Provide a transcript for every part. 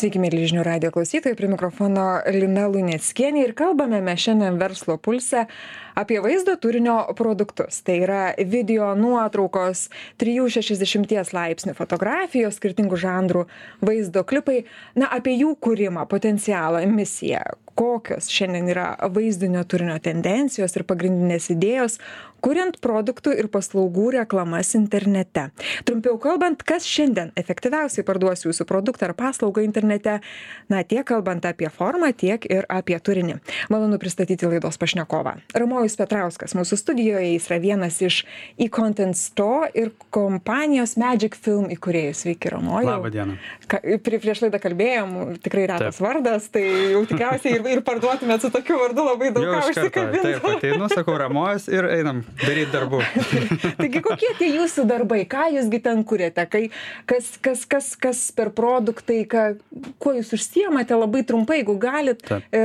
Sveiki, mėly žinių radio klausytojai, prie mikrofono Lina Luneckienė ir kalbame mes šiandien verslo pulse apie vaizdo turinio produktus. Tai yra video nuotraukos, 360 laipsnių fotografijos, skirtingų žanrų vaizdo klipai, na, apie jų kūrimą, potencialą, misiją, kokios šiandien yra vaizdinio turinio tendencijos ir pagrindinės idėjos, kuriant produktų ir paslaugų reklamas internete. Trumpiau kalbant, kas šiandien efektyviausiai parduos jūsų produktą ar paslaugą internete, na, tiek kalbant apie formą, tiek ir apie turinį. Malonu pristatyti laidos pašnekovą. Ramojus Petrauskas mūsų studijoje, jis yra vienas iš e-content store ir kompanijos Magic Film įkūrėjų. Sveiki, Ramojus. Labą dieną. Ka, prie, prieš laidą kalbėjom, tikrai retas Taip. vardas, tai jau tikriausiai ir ir parduotumėt su tokiu vardu labai daug ką užsikabinti. Taip, ateinu, sakau, ramojas ir einam daryti darbų. Taigi kokie tie jūsų darbai, ką jūsgi ten kuriate, kai, kas, kas, kas, kas per produktai, ką, kuo jūs užsiemate labai trumpai, jeigu galit. E,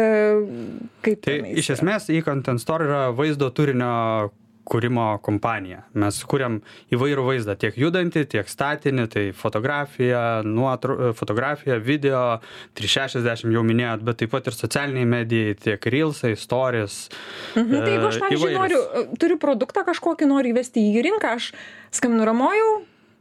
kaip tai iš esmės e-content store yra vaizdo turinio kūrimo kompanija. Mes kuriam įvairų vaizdą tiek judantį tiek statinį tai fotografija nuotru fotografija video trys šešiasdešim jau minėjot bet taip pat ir socialinei medijai tiek rylsai storis mhm, tai jeigu aš pavyzdžiui noriu turiu produktą kažkokį noriu įvesti į rinką aš skambinu ramojau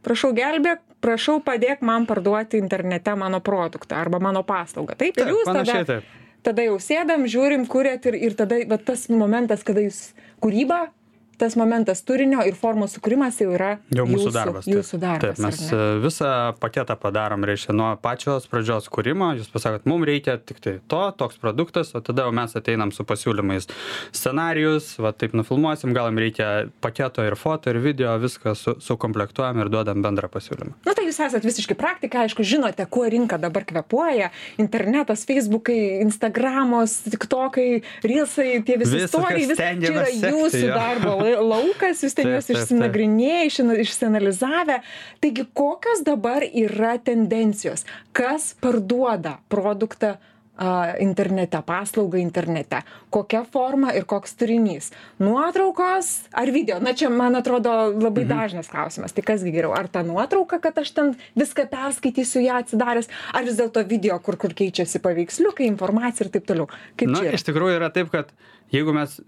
prašau gelbėk prašau padėk man parduoti internete mano produktą arba mano paslaugą. Taip ir jūs tada tada jau sėdam žiūrim kuriat ir ir tada va tas momentas kada jūs kūryba tas momentas turinio ir formos sukūrimas jau yra jau mūsų jūsų, darbas. Jūsų darbas. Taip, mes e, visą paketą padarom, reiškia, nuo pačios pradžios kūrimo, jūs pasakot, mums reikia tik tai to, toks produktas, o tada jau mes ateinam su pasiūlymais scenarius, va taip nufilmuosim, gal jums reikia paketo ir foto, ir video, viską su, sukomplektuojam ir duodam bendrą pasiūlymą. Na tai jūs esate visiškai praktika, aišku, žinote, kuo rinka dabar kvepuoja, internetas, Facebookai, Instagramos, TikTokai, Reelsai, tie visi istorijai, vis, čia yra jūsų sekti, darbo laukas, jūs ten juos išsinagrinėję, išsianalizavę. Taigi, kokios dabar yra tendencijos? Kas parduoda produktą internete, paslaugą internete. Kokia forma ir koks turinys. Nuotraukos ar video? Na čia, man atrodo, labai mhm. dažnas klausimas. Tai kasgi geriau? Ar ta nuotrauka, kad aš ten viską perskaitysiu ją atsidaręs, ar vis dėlto video, kur, kur keičiasi paveiksliukai, informacija ir taip toliau. Kaip Na, iš tikrųjų yra taip, kad jeigu mes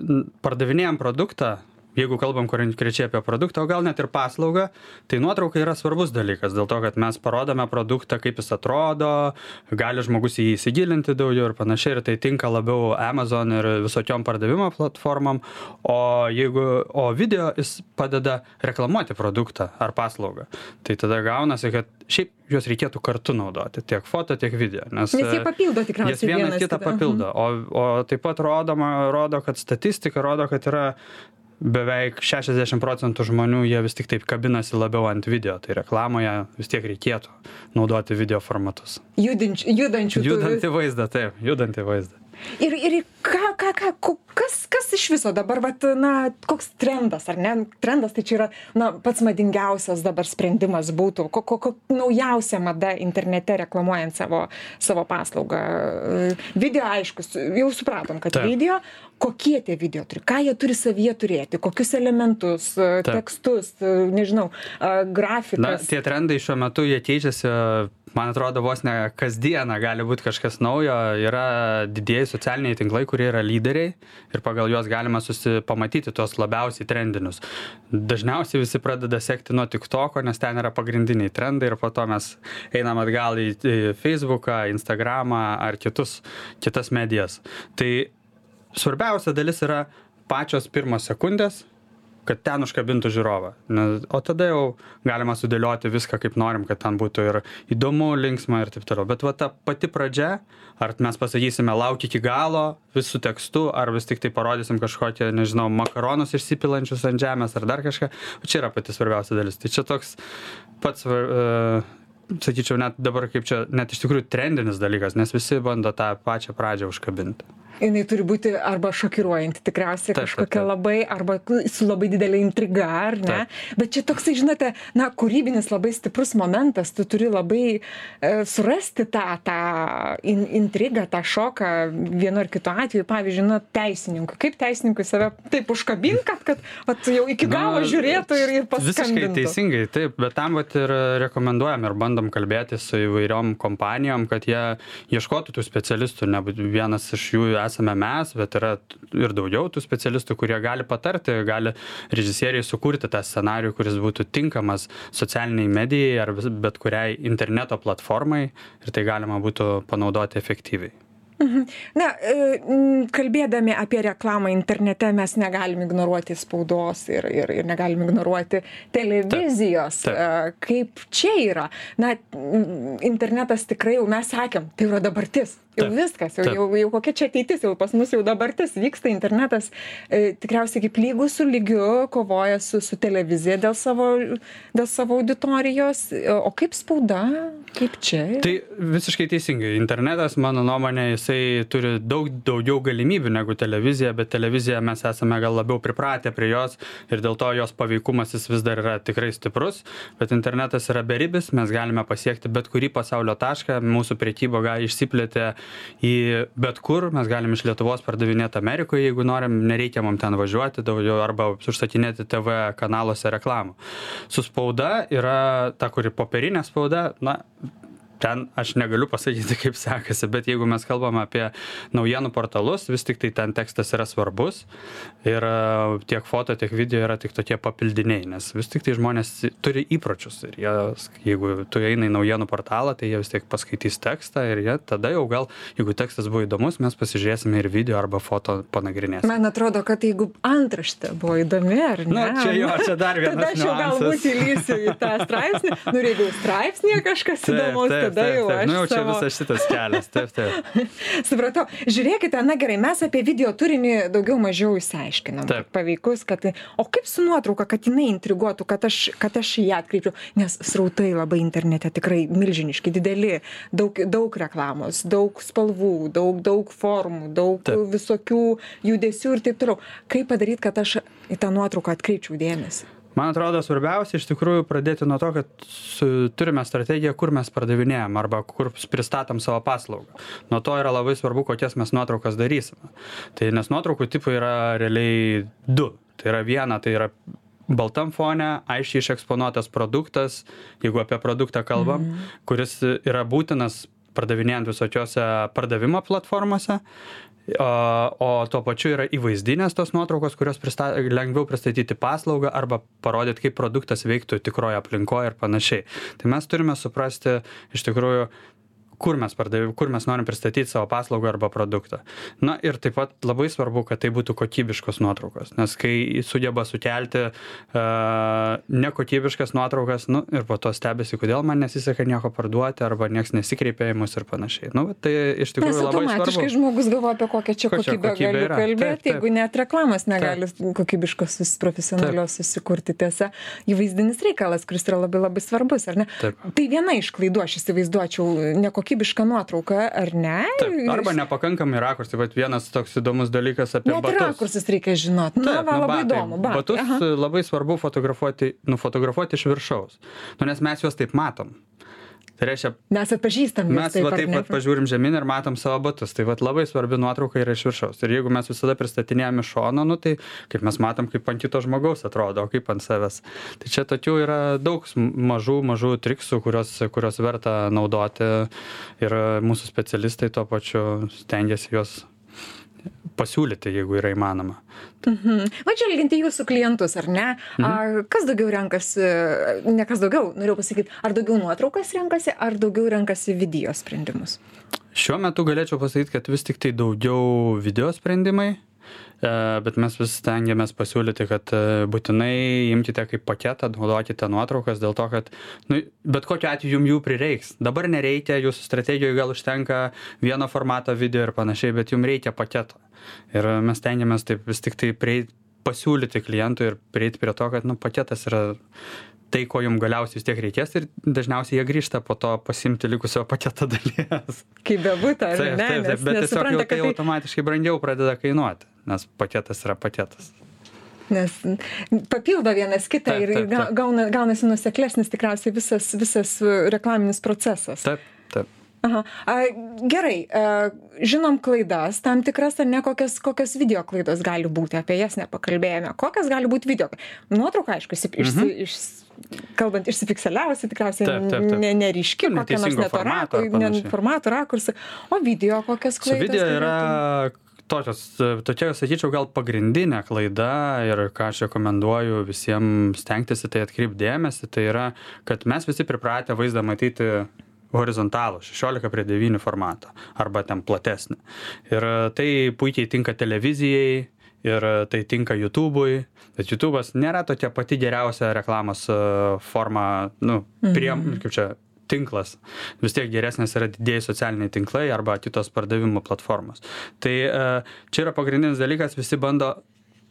pardavinėjom produktą, jeigu kalbam konkrečiai apie produktą o gal net ir paslaugą tai nuotrauka yra svarbus dalykas dėl to kad mes parodome produktą kaip jis atrodo gali žmogus į jį įsigilinti daugiau ir panašiai ir tai tinka labiau amazon ir visokiom pardavimo platformom. O jeigu o video jis padeda reklamuoti produktą ar paslaugą tai tada gaunasi kad šiaip juos reikėtų kartu naudoti tiek foto tiek video nes nes jie papildo tikriausiai vienas kitą papildo. O o taip pat rodoma rodo kad statistika rodo kad yra beveik šešiasdešim procentų žmonių jie vis tiktai kabinasi labiau ant video tai reklamoje vis tiek reikėtų naudoti video formatus. Judinčių judančių judantį vaizdą taip judantį vaizdą ir ir ką ką ką kas kas iš viso dabar vat na koks trendas ar ne? Trendas tai čia yra na pats madingiausias dabar sprendimas būtų ko ko ko naujausia mada internete reklamuojant savo savo paslaugą. Video aiškus jau supratom kad video kokie tie video turi ką jie turi savyje turėti kokius elementus tekstus nežinau grafikas. Na tie trendai šiuo metu jie keičiasi man atrodo vos ne kasdieną gali būt kažkas naujo. Yra didieji socialiniai tinklai kurie yra lyderiai ir pagal juos galima susi pamatyti tuos labiausiai trendinius. Dažniausiai visi pradeda sekti nuo tiktoko nes ten yra pagrindiniai trendai ir po to mes einam atgal į į feisbuką instagramą ar kitus kitas medijas. Tai svarbiausia dalis yra pačios pirmos sekundės kad ten užkabintų žiūrovą. Na o tada jau galima sudėlioti viską kaip norim kad ten būtų ir įdomu linksma ir taip toliau. Bet va ta pati pradžia ar mes pasakysime lauk iki galo vis su tekstu ar vis tiktai parodysim kažkokią nežinau makaronus išsipilančius ant žemės ar dar kažką čia yra pati svarbiausia dalis. Tai čia toks pats e, sakyčiau net dabar kaip čia net iš tikrųjų trendinis dalykas nes visi bando tą pačią pradžią užkabinti jinai turi būti arba šokiruojanti tikriausiai kažkokia labai, arba su labai didelė intriga, ar ne? Bet čia toksai, žinote, na, kūrybinis labai stiprus momentas, tu turi labai e, surasti tą, tą in, intrigą, tą šoką vienu ar kitu atveju. Pavyzdžiui, na, teisininkui. Kaip teisininkui save taip užkabint, kad, kad vat, jau iki galo žiūrėtų ir, ir Visiškai paskambintų. teisingai, taip, bet tam vat ir rekomenduojam ir bandom kalbėti su įvairiom kompanijom, kad jie ieškotų tų specialistų, nebūtų vienas iš jų esame mes, bet yra ir daugiau tų specialistų, kurie gali patarti, gali režisieriai sukurti tą scenarių, kuris būtų tinkamas socialiniai medijai ar bet kuriai interneto platformai ir tai galima būtų panaudoti efektyviai. Na, e, kalbėdami apie reklamą internete mes negalim ignoruoti spaudos ir, ir, ir negalim ignoruoti televizijos. Taip, E, Kaip čia yra? Na, internetas tikrai jau mes sakėm, tai yra dabartis. Jau viskas, jau, jau, jau kokia čia ateitis, jau pas mus jau dabartis vyksta internetas. E, tikriausiai kaip lygų su lygiu kovoja su, su televizija dėl savo, dėl savo auditorijos. E, O kaip spauda? Kaip čia? Tai visiškai teisingai. Internetas, mano nuomonė, jisai turi daug daugiau galimybių negu televizija, bet televizija mes esame gal labiau pripratę prie jos ir dėl to jos paveikumas jis vis dar yra tikrai stiprus, bet internetas yra beribis, mes galime pasiekti bet kurį pasaulio tašką, mūsų priekyba gali išsiplėti į bet kur, mes galime iš Lietuvos pardavinėti Amerikoje, jeigu norim, nereikia mums ten važiuoti daugiau arba užsakinėti TV kanaluose reklamų. Su spauda yra ta, kuri popierinė spauda, na, ten aš negaliu pasakyti, kaip sekasi, bet jeigu mes kalbame apie naujienų portalus, vis tik tai ten tekstas yra svarbus ir e, tiek foto, tiek video yra tik tokie papildiniai, nes vis tik tai žmonės turi įpročius ir jie, jeigu tu eina į naujienų portalą, tai jie vis tiek paskaitys tekstą ir jie tada jau gal, jeigu tekstas buvo įdomus, mes pasižiūrėsime ir video arba foto panagrinėsime. Man atrodo, kad jeigu antraštė buvo įdomi, ar ne? Nu, čia jo, čia dar vienas Tada aš jau galbūt įlysiu į tą straipsnį. Nu, jeigu straipsnėje kažkas įdomus, tada jau aš Nu, jau čia savo... visas šitas kelias, taip, taip. Supratau. Žiūrėkite, na gerai, mes apie video turinį daugiau mažiau išsiaiškinam. Taip. Paveikus, kad... O kaip su nuotrauka, kad jinai intriguotų, kad aš, kad aš ją atkreipčiau, nes srautai labai internete tikrai milžiniški, dideli, daug, daug reklamos, daug spalvų, daug, daug formų, daug Taip. visokių judesių ir taip toliau. Kaip padaryti, kad aš į tą nuotrauką atkreipčiau dėmesį? Man atrodo, svarbiausia iš tikrųjų pradėti nuo to, kad su, turime strategiją, kur mes pardavinėjom arba kur pristatom savo paslaugą. Nuo to yra labai svarbu, kokias mes nuotraukas darysime. Tai nes nuotraukų tipų yra realiai du. Tai yra viena, tai yra baltam fone, aiškiai išeksponuotas produktas, jeigu apie produktą kalbam, mm. kuris yra būtinas pardavinėjant visokiose pardavimo platformose. O, tuo pačiu yra įvaizdinės tos nuotraukos, kurios prista, lengviau pristatyti paslaugą arba parodyti, kaip produktas veiktų tikroje aplinkoje ir panašiai. Tai mes turime suprasti iš tikrųjų, kur mes, pardav... kur mes norim pristatyti savo paslaugą arba produktą. Na ir taip pat labai svarbu, kad tai būtų kokybiškos nuotraukos, nes kai sugeba sukelti uh, nekokybiškas nuotraukas, nu ir po to stebisi, kodėl man nesiseka nieko parduoti arba niekas nesikreipia į mus ir panašiai. Nu, va, tai iš tikrųjų labai automatiškai svarbu. žmogus galvoja apie kokią čia kokybę galiu taip. jeigu net reklamos negali kokybiškos, profesionalios susikurti. Tiesa, įvaizdinis reikalas, kuris yra labai labai svarbus, ar ne? Tai viena iš klaidų, aš įsivaizduočiau, nekokybiška nuotrauka, ar ne? Taip, arba nepakankamai rakursai, bet vienas toks įdomus dalykas apie Net batus. rakursus reikia žinoti. Na, va, labai batai. įdomu. Batai. Batus Aha. labai svarbu fotografuoti, nufotografuoti iš viršaus. Nu, nes mes juos taip matom. Tai reiškia, Mes atpažįstam mes taip, va taip pat pažiūrim žemyn ir matom savo batus. Tai va labai svarbi nuotrauka yra iš viršaus. Ir jeigu mes visada pristatinėjame iš šono, nu, tai kaip mes matom, kaip ant kito žmogaus atrodo, o kaip ant savęs. Tai čia tokių yra daug mažų, mažų triksų, kurios, kurios verta naudoti. Ir mūsų specialistai tuo pačiu stengiasi juos pasiūlyti, jeigu yra įmanoma. Mhm. Va čia lyginti jūsų klientus, ar ne? Mhm. A, kas daugiau renkasi, ne kas daugiau, norėjau pasakyti, ar daugiau nuotraukas renkasi, ar daugiau renkasi video sprendimus? Šiuo metu galėčiau pasakyti, kad vis tik tai daugiau video sprendimai, bet mes vis stengiamės pasiūlyti, kad e, būtinai imkite kaip paketą, naudokite nuotraukas dėl to, kad nu, bet kokiu atveju jums jų prireiks. Dabar nereikia, jūsų strategijoje gal užtenka vieno formato video ir panašiai, bet jums reikia paketo. Ir mes stengiamės taip vis tik tai prieit, pasiūlyti klientui ir prieiti prie to, kad nu, paketas yra tai ko jum galiausiai vis tiek reikės ir dažniausiai jie grįžta po to pasiimti likusio paketo dalies. Kaip bebūtų, ar Taip, ne? taip, taip, bet tiesiog jau tai tai, automatiškai brangiau pradeda kainuoti, nes paketas yra paketas. nes papildo vienas kitą Taip, ir, ir taip, taip. gauna, gaunasi nuseklesnis tikriausiai visas, visas uh, reklaminis procesas. Taip, taip. Aha. A, gerai, a, žinom klaidas, tam tikras ar ne, kokias, kokias video klaidos gali būti, apie jas nepakalbėjome. Kokias gali būti video? Nuotrauka, aišku, išsi, išsi, iš, kalbant, išsipikseliavusi, tikriausiai Mhm. Taip, taip, taip. ne- neryški, kokia nors neteisingo neto formato ar rako- ne formato rakursai. O video kokias Su klaidas? video yra tokios, tokia, sakyčiau, gal pagrindinė klaida ir ką aš rekomenduoju visiems stengtis į tai atkreipdėmėsi, tai yra, kad mes visi pripratę vaizdą matyti horizontalų 16 prie 9 formatą arba ten platesnį. Ir tai puikiai tinka televizijai ir tai tinka YouTube'ui, bet YouTube'as nėra tokia pati geriausia reklamos e, forma, nu, prie, kaip čia, tinklas. Vis tiek geresnės yra didėjai socialiniai tinklai arba kitos pardavimo platformos. Tai e, čia yra pagrindinis dalykas, visi bando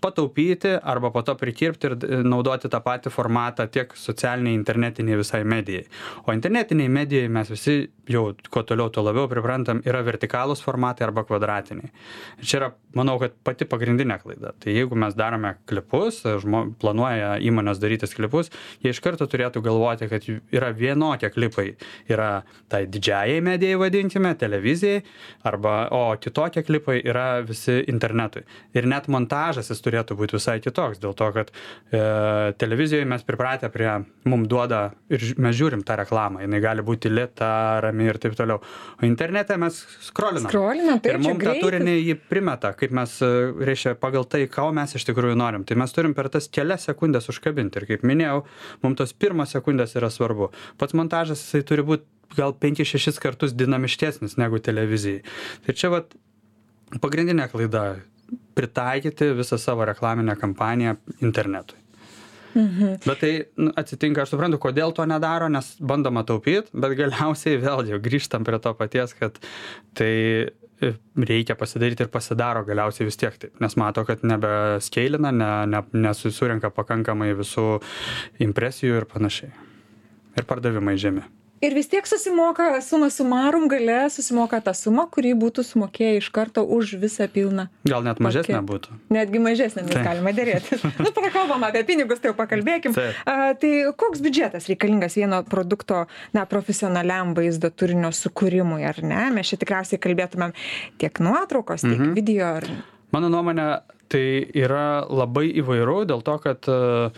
pataupyti arba po to prikirpti ir e, naudoti tą patį formatą tiek socialiniai, internetiniai visai medijai. O internetiniai medijai mes visi jau kuo toliau, tuo labiau priprantam, yra vertikalūs formatai arba kvadratiniai. Ir čia yra, manau, kad pati pagrindinė klaida. Tai jeigu mes darome klipus, žmo, planuoja įmonės darytis klipus, jie iš karto turėtų galvoti, kad yra vienokie klipai. Yra tai didžiajai medijai vadinkime, televizijai, arba, o kitokie klipai yra visi internetui. Ir net montažas jis turėtų būti visai kitoks, dėl to, kad e, televizijoje mes pripratę prie, mums duoda ir mes žiūrim tą reklamą, jinai gali būti lėta, rami ir taip toliau. O internete mes skrolinam. Skrolinam, taip, ir mums tą turinį jį primeta, kaip mes, e, reiškia, pagal tai, ką mes iš tikrųjų norim. Tai mes turim per tas kelias sekundės užkabinti. Ir kaip minėjau, mums tos pirmos sekundės yra svarbu. Pats montažas jisai turi būti gal 5-6 kartus dinamiškesnis negu televizijai. Tai čia vat pagrindinė klaida - pritaikyti visą savo reklaminę kampaniją internetui. Mhm. Bet tai nu, atsitinka, aš suprantu, kodėl to nedaro, nes bandoma taupyti, bet galiausiai vėlgi grįžtam prie to paties, kad tai e, reikia pasidaryti ir pasidaro galiausiai vis tiek taip, nes mato, kad nebeskeilina, ne, ne, nesusirenka pakankamai visų impresijų ir panašiai. Ir pardavimai žemi. Ir vis tiek susimoka, suma sumarum gale susimoka tą sumą, kurį būtų sumokėję iš karto už visą pilną. Gal net mažesnė būtų. Netgi mažesnė, mes Taip. galime dėrėti. nu, prakalbam apie pinigus, tai jau pakalbėkim. A, tai koks biudžetas reikalingas vieno produkto, na, profesionaliam vaizdo turinio sukūrimui, ar ne? Mes čia tikriausiai kalbėtumėm tiek nuotraukos, tiek Mhm. video. Ar... Mano nuomonė, tai yra labai įvairu dėl to, kad e,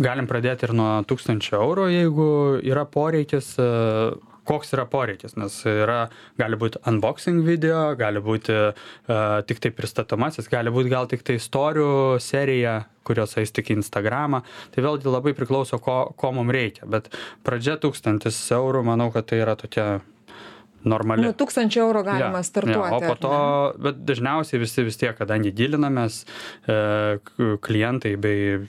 galim pradėti ir nuo 1000 eurų, jeigu yra poreikis, e, koks yra poreikis, nes yra, gali būti unboxing video, gali būti uh, tik tai pristatomasis, gali būti gal tik tai istorijų serija, kurios eis tik į Instagramą. Tai vėlgi labai priklauso, ko, ko mums reikia. Bet pradžia 1000 eurų, manau, kad tai yra tokia normali. Nu, tūkstančio eurų galima Jo, startuoti. jo, o po to, ne? bet dažniausiai visi vis tiek, kadangi gilinamės, e, klientai bei,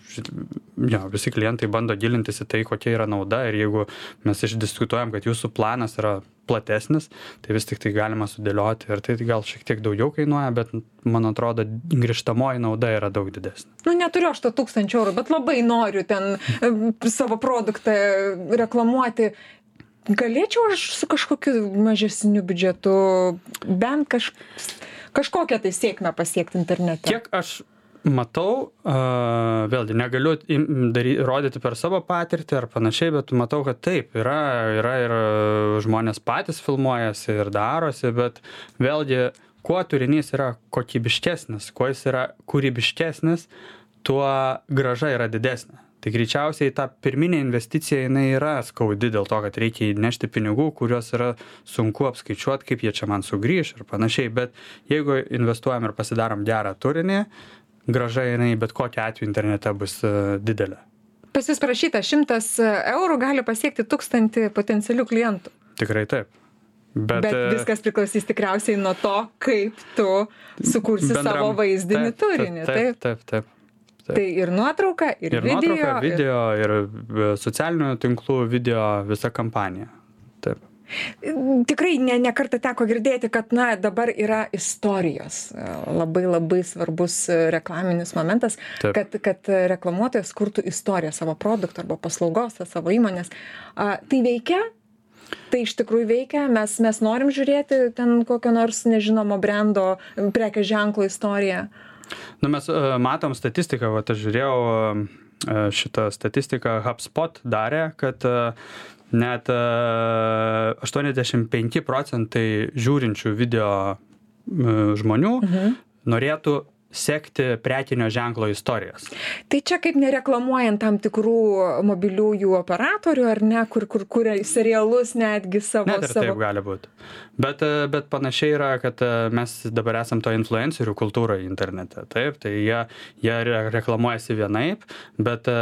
jo, visi klientai bando gilintis į tai, kokia yra nauda ir jeigu mes išdiskutuojam, kad jūsų planas yra platesnis, tai vis tik tai galima sudėlioti ir tai gal šiek tiek daugiau kainuoja, bet man atrodo, grįžtamoji nauda yra daug didesnė. Nu, neturiu aš to tūkstančio eurų, bet labai noriu ten e, savo produktą reklamuoti. Galėčiau aš su kažkokiu mažesniu biudžetu bent kaž, kažkokią tai sėkmę pasiekti internete. Kiek aš matau, a, vėlgi negaliu dary, rodyti per savo patirtį ar panašiai, bet matau, kad taip, yra, yra ir žmonės patys filmuojasi ir darosi, bet vėlgi, kuo turinys yra kokybiškesnis, kuo jis yra kūrybiškesnis, tuo graža yra didesnė. Tai greičiausiai ta pirminė investicija jinai yra skaudi dėl to, kad reikia įnešti pinigų, kuriuos yra sunku apskaičiuoti, kaip jie čia man sugrįž ir panašiai. Bet jeigu investuojam ir pasidarom gerą turinį, graža jinai bet kokiu atveju internete bus e, didelė. Pas jūs parašyta, šimtas eurų gali pasiekti tūkstantį potencialių klientų. Tikrai taip. Bet, Bet, Bet e, viskas priklausys tikriausiai nuo to, kaip tu sukursi bendram- savo vaizdinį taip, turinį. Taip, taip, taip. taip. Tai ir nuotrauka, ir, Ir video. nuotrauka, video, ir e, socialinių tinklų video, visa kampanija. Taip. Tikrai ne, ne kartą teko girdėti, kad na, dabar yra istorijos. Labai labai svarbus reklaminis momentas, Taip. kad, kad reklamuotojas kurtų istoriją savo produkto arba paslaugos, savo įmonės. A, tai veikia, tai iš tikrųjų veikia mes mes norim žiūrėti ten kokio nors nežinomo brendo prekės ženklo istoriją nu mes e, matom statistiką vat aš žiūrėjau e, šitą statistiką HubSpot darė, kad e, net 85 procentai žiūrinčių video žmonių mhm. norėtų sekti prekinio ženklo istorijas. Tai čia kaip nereklamuojant tam tikrų mobiliųjų operatorių, ar ne, kur, kur kuria serialus netgi savo. Net ir savo... taip gali būti. Bet, bet panašiai yra, kad e, mes dabar esam to influencerių kultūroje internete. Taip, tai jie, jie reklamuojasi vienaip, bet e,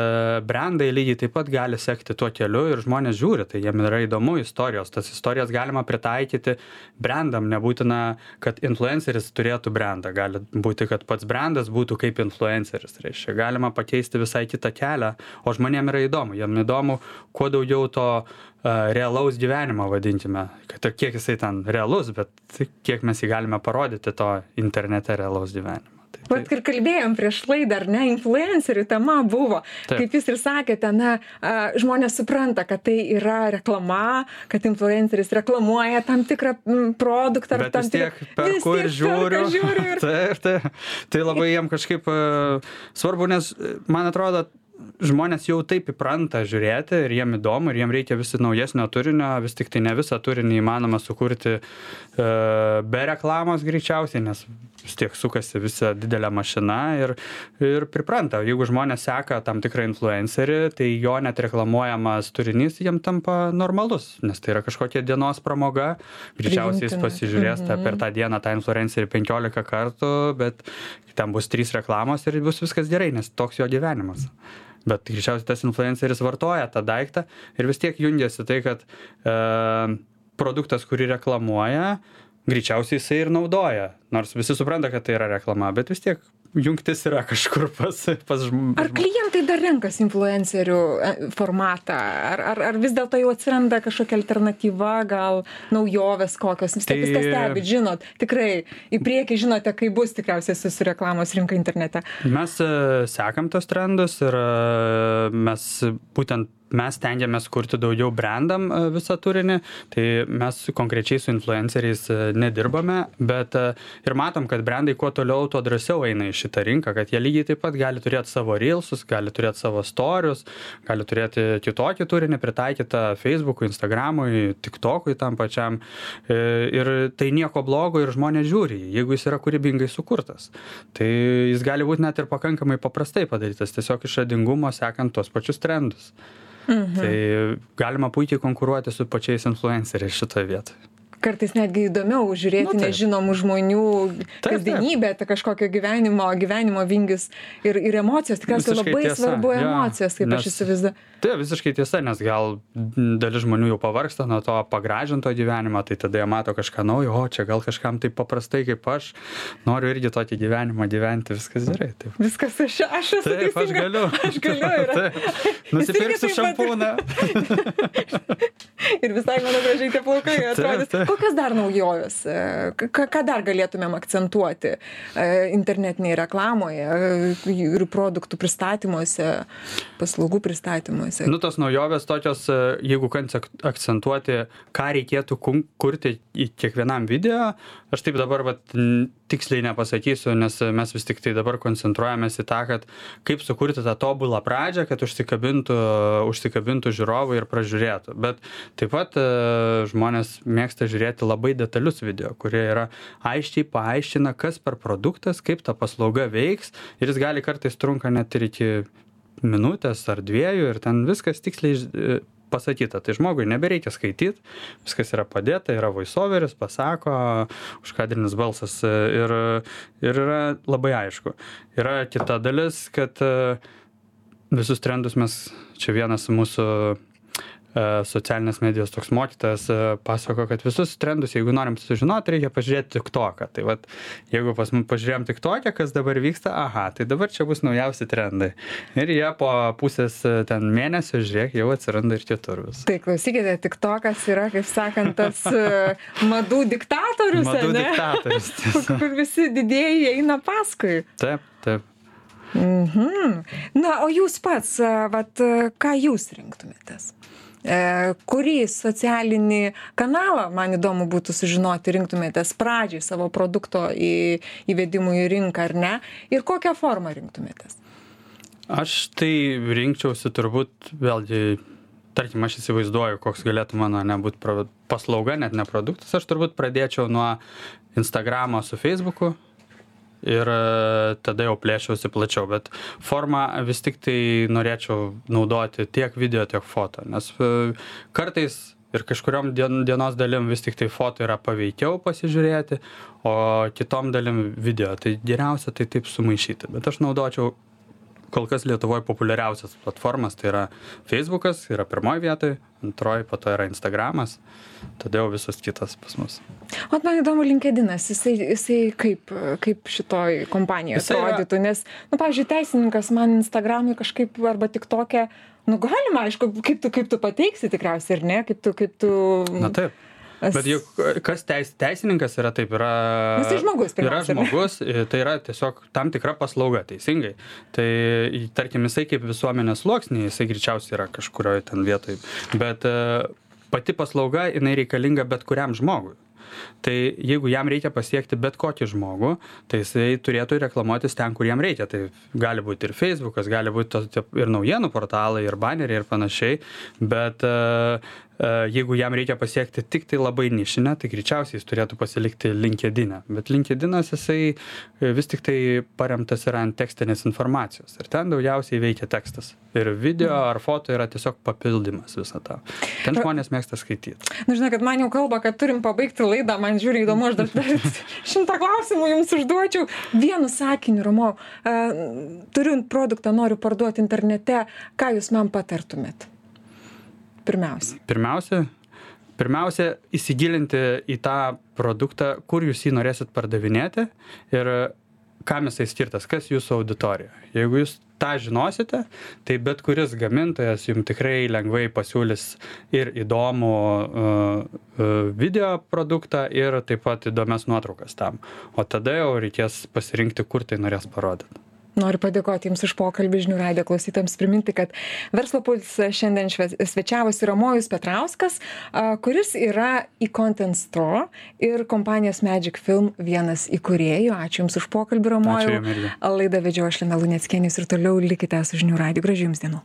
brandai lygiai taip pat gali sekti tuo keliu ir žmonės žiūri, tai jiem yra įdomu istorijos. Tas istorijas galima pritaikyti brandam, nebūtina, kad influenceris turėtų brandą. Gali būti, kad pats brandas būtų kaip influenceris. Reiškia, galima pakeisti visai kitą kelią, o žmonėm yra įdomu. Jiem įdomu, kuo daugiau to uh, realaus gyvenimo vadinkime, kad ir kiek jisai ten realus, bet kiek mes jį galime parodyti to internete realaus gyvenimo. Vat ir kalbėjom prieš laidą, ar ne, influencerių tema buvo. Taip. Kaip jūs ir sakėte, na, žmonės supranta, kad tai yra reklama, kad influenceris reklamuoja tam tikrą produktą ar tam tikrą... Per kur žiūriu. žiūriu ir... Taip, taip. Tai labai jiem kažkaip uh, svarbu, nes man atrodo, žmonės jau taip įpranta žiūrėti ir jiem įdomu ir jiem reikia vis naujesnio turinio, vis tik tai ne visą turinį įmanoma sukurti e, be reklamos greičiausiai, nes vis tiek sukasi visa didelė mašina ir, ir pripranta. Jeigu žmonės seka tam tikrą influencerį, tai jo net reklamuojamas turinys jiem tampa normalus, nes tai yra kažkokia dienos pramoga. Greičiausiai jis pasižiūrės tą, per mhm. tą dieną tą influencerį 15 kartų, bet ten bus trys reklamos ir bus viskas gerai, nes toks jo gyvenimas bet greičiausiai tas influenceris vartoja tą daiktą ir vis tiek jungiasi tai, kad e, produktas, kurį reklamuoja, greičiausiai jisai ir naudoja. Nors visi supranta, kad tai yra reklama, bet vis tiek jungtis yra kažkur pas, pas žmogų. Ar klientai dar renkasi influencerių e, formatą, ar, ar, ar vis dėlto jau atsiranda kažkokia alternatyva, gal naujovės kokios, vis tiek tai... viską stebit, žinot, tikrai į priekį žinote, kaip bus tikriausiai su reklamos rinka internete. Mes e, sekam tos trendus ir e, mes būtent mes stengiamės kurti daugiau brandam e, visą turinį, tai mes konkrečiai su influenceriais e, nedirbame, bet e, ir matom, kad brandai kuo toliau, tuo drąsiau eina į šitą rinką, kad jie lygiai taip pat gali turėti savo reelsus, gali turėti savo storius, gali turėti kitokį turinį pritaikytą Facebook'ui, Instagram'ui, TikTok'ui tam pačiam. Ir tai nieko blogo ir žmonės žiūri, jeigu jis yra kūrybingai sukurtas. Tai jis gali būti net ir pakankamai paprastai padarytas, tiesiog išradingumo sekant tuos pačius trendus. Mhm. Tai galima puikiai konkuruoti su pačiais influenceriais šitoje vietoje kartais netgi įdomiau žiūrėti nu, nežinomų žmonių taip, kasdienybę, tą kažkokio gyvenimo, gyvenimo vingius ir, ir emocijos. Tikriausiai labai tiesa. svarbu emocijos, kaip nes, aš įsivaizduoju. Tai visiškai tiesa, nes gal dalis žmonių jau pavarksta nuo to pagražinto gyvenimo, tai tada jie mato kažką naujo, o čia gal kažkam taip paprastai kaip aš, noriu irgi tokį gyvenimą gyventi, viskas gerai. Taip. Viskas aš, aš esu. Taip, teisinga. aš galiu. Aš galiu. Nusipirksiu šampūną. ir visai mano gražiai tie plaukai atrodys. Taip, taip kokios dar naujovės e, ką ką dar galėtumėm akcentuoti e, internetinėj reklamoje e, ir produktų pristatymuose paslaugų pristatymuose? Nu tos naujovės tokios jeigu akcentuoti ką reikėtų kurti į kiekvienam video aš taip dabar vat tiksliai nepasakysiu nes mes vis tiktai dabar koncentruojamės į tą kad kaip sukurti tą tobulą pradžią kad užsikabintų užsikabintų žiūrovai ir pražiūrėtų. Bet taip pat žmonės mėgsta žiūrėti žiūrėti labai detalius video, kurie yra aiškiai paaiškina, kas per produktas, kaip ta paslauga veiks ir jis gali kartais trunka net ir iki minutės ar dviejų ir ten viskas tiksliai e, pasakyta. Tai žmogui nebereikia skaityti, viskas yra padėta, yra voiceoveris, pasako, užkadrinis balsas e, ir, ir yra labai aišku. Yra kita dalis, kad e, visus trendus mes, čia vienas mūsų socialinės medijos toks mokytojas pasako, kad visus trendus, jeigu norim sužinoti, reikia pažiūrėti tik toką. Tai vad, jeigu pas mus pažiūrėjom tik tokę, kas dabar vyksta, aha, tai dabar čia bus naujausi trendai. Ir jie po pusės ten mėnesio, žiūrėk, jau atsiranda ir kitur vis. Tai klausykite, tik tokas yra, kaip sakant, tas madų diktatorius. Madų ne? diktatorius. Kur visi didėjai eina paskui. Taip, taip. Mhm. Na, o jūs pats, vat, ką jūs rinktumėtės? E, kurį socialinį kanalą, man įdomu būtų sužinoti, rinktumėtės pradžiai savo produkto į, įvedimų į rinką ar ne, ir kokią formą rinktumėtės? Aš tai rinkčiausi turbūt, vėlgi, tarkim, aš įsivaizduoju, koks galėtų mano nebūti paslauga, net ne produktas, aš turbūt pradėčiau nuo Instagramo su Facebooku, ir e, tada jau plėšiausi plačiau bet formą vis tiktai norėčiau naudoti tiek video tiek foto nes e, kartais ir kažkuriom dien dienos dalim vis tiktai foto yra paveikiau pasižiūrėti o kitom dalim video tai geriausia tai taip sumaišyti bet aš naudočiau kol kas lietuvoj populiariausias platformas tai yra feisbukas yra pirmoj vietoj antroj po to yra instagramas tada jau visos kitos pas mus. Ot man įdomu linkedinas jisai jisai kaip kaip šitoj kompanijoj atrodytų nes nu pavyzdžiui teisininkas man instagramui kažkaip arba tiktoke nu galima aišku kaip tu kaip tu pateiksi tikriausiai ar ne kaip tu kaip tu na taip Bet juk kas teis, teisininkas yra taip, yra, Jis tai žmogus, yra žmogus, tai yra tiesiog tam tikra paslauga, teisingai. Tai tarkim, jisai kaip visuomenės sluoksnį, jisai greičiausiai yra kažkurioje ten vietoje. Bet e, pati paslauga, jinai reikalinga bet kuriam žmogui tai jeigu jam reikia pasiekti bet kokį žmogų tai jisai turėtų reklamuotis ten kur jam reikia tai gali būt ir feisbukas gali būt to tie ir naujienų portalai ir baneriai ir panašiai bet e, jeigu jam reikia pasiekti tiktai labai nišinę tai greičiausiai jis turėtų pasilikti linkedine. Bet linkedinas jisai e, vis tiktai paremtas yra ant tekstinės informacijos. Ir ten daugiausiai veikia tekstas. Ir video ar foto yra tiesiog papildymas viso to. Ten žmonės mėgsta skaityt na žinokit man jau kalba kad turim pabaigti laidą man žiūri įdomu aš dar dar šimtą klausimų jums užduočiau. Vienu sakiniu romau turiu produktą noriu parduot internete. Ką jūs man patartumėt pirmiausia? Pirmiausia pirmiausia įsigilinti į tą produktą kur jūs jį norėsit pardavinėti ir kam jisai skirtas kas jūsų auditorija. Jeigu jūs tą žinosite tai bet kuris gamintojas jum tikrai lengvai pasiūlys ir įdomų uh, uh, video produktą ir taip pat įdomias nuotraukas tam. O tada jau reikės pasirinkti kur tai norės parodyt noriu padėkoti jums už pokalbį žinių radijo klausytojams priminti kad verslo pulse šiandien svečiavosi ramojus petrauskas kuris yra e-content store ir kompanijos magic film vienas įkūrėjų. Ačiū jums už pokalbį ramojau. Laidą vedžiau aš lina luneckienė jūs ir toliau likite su žinių radiju gražių jums dienų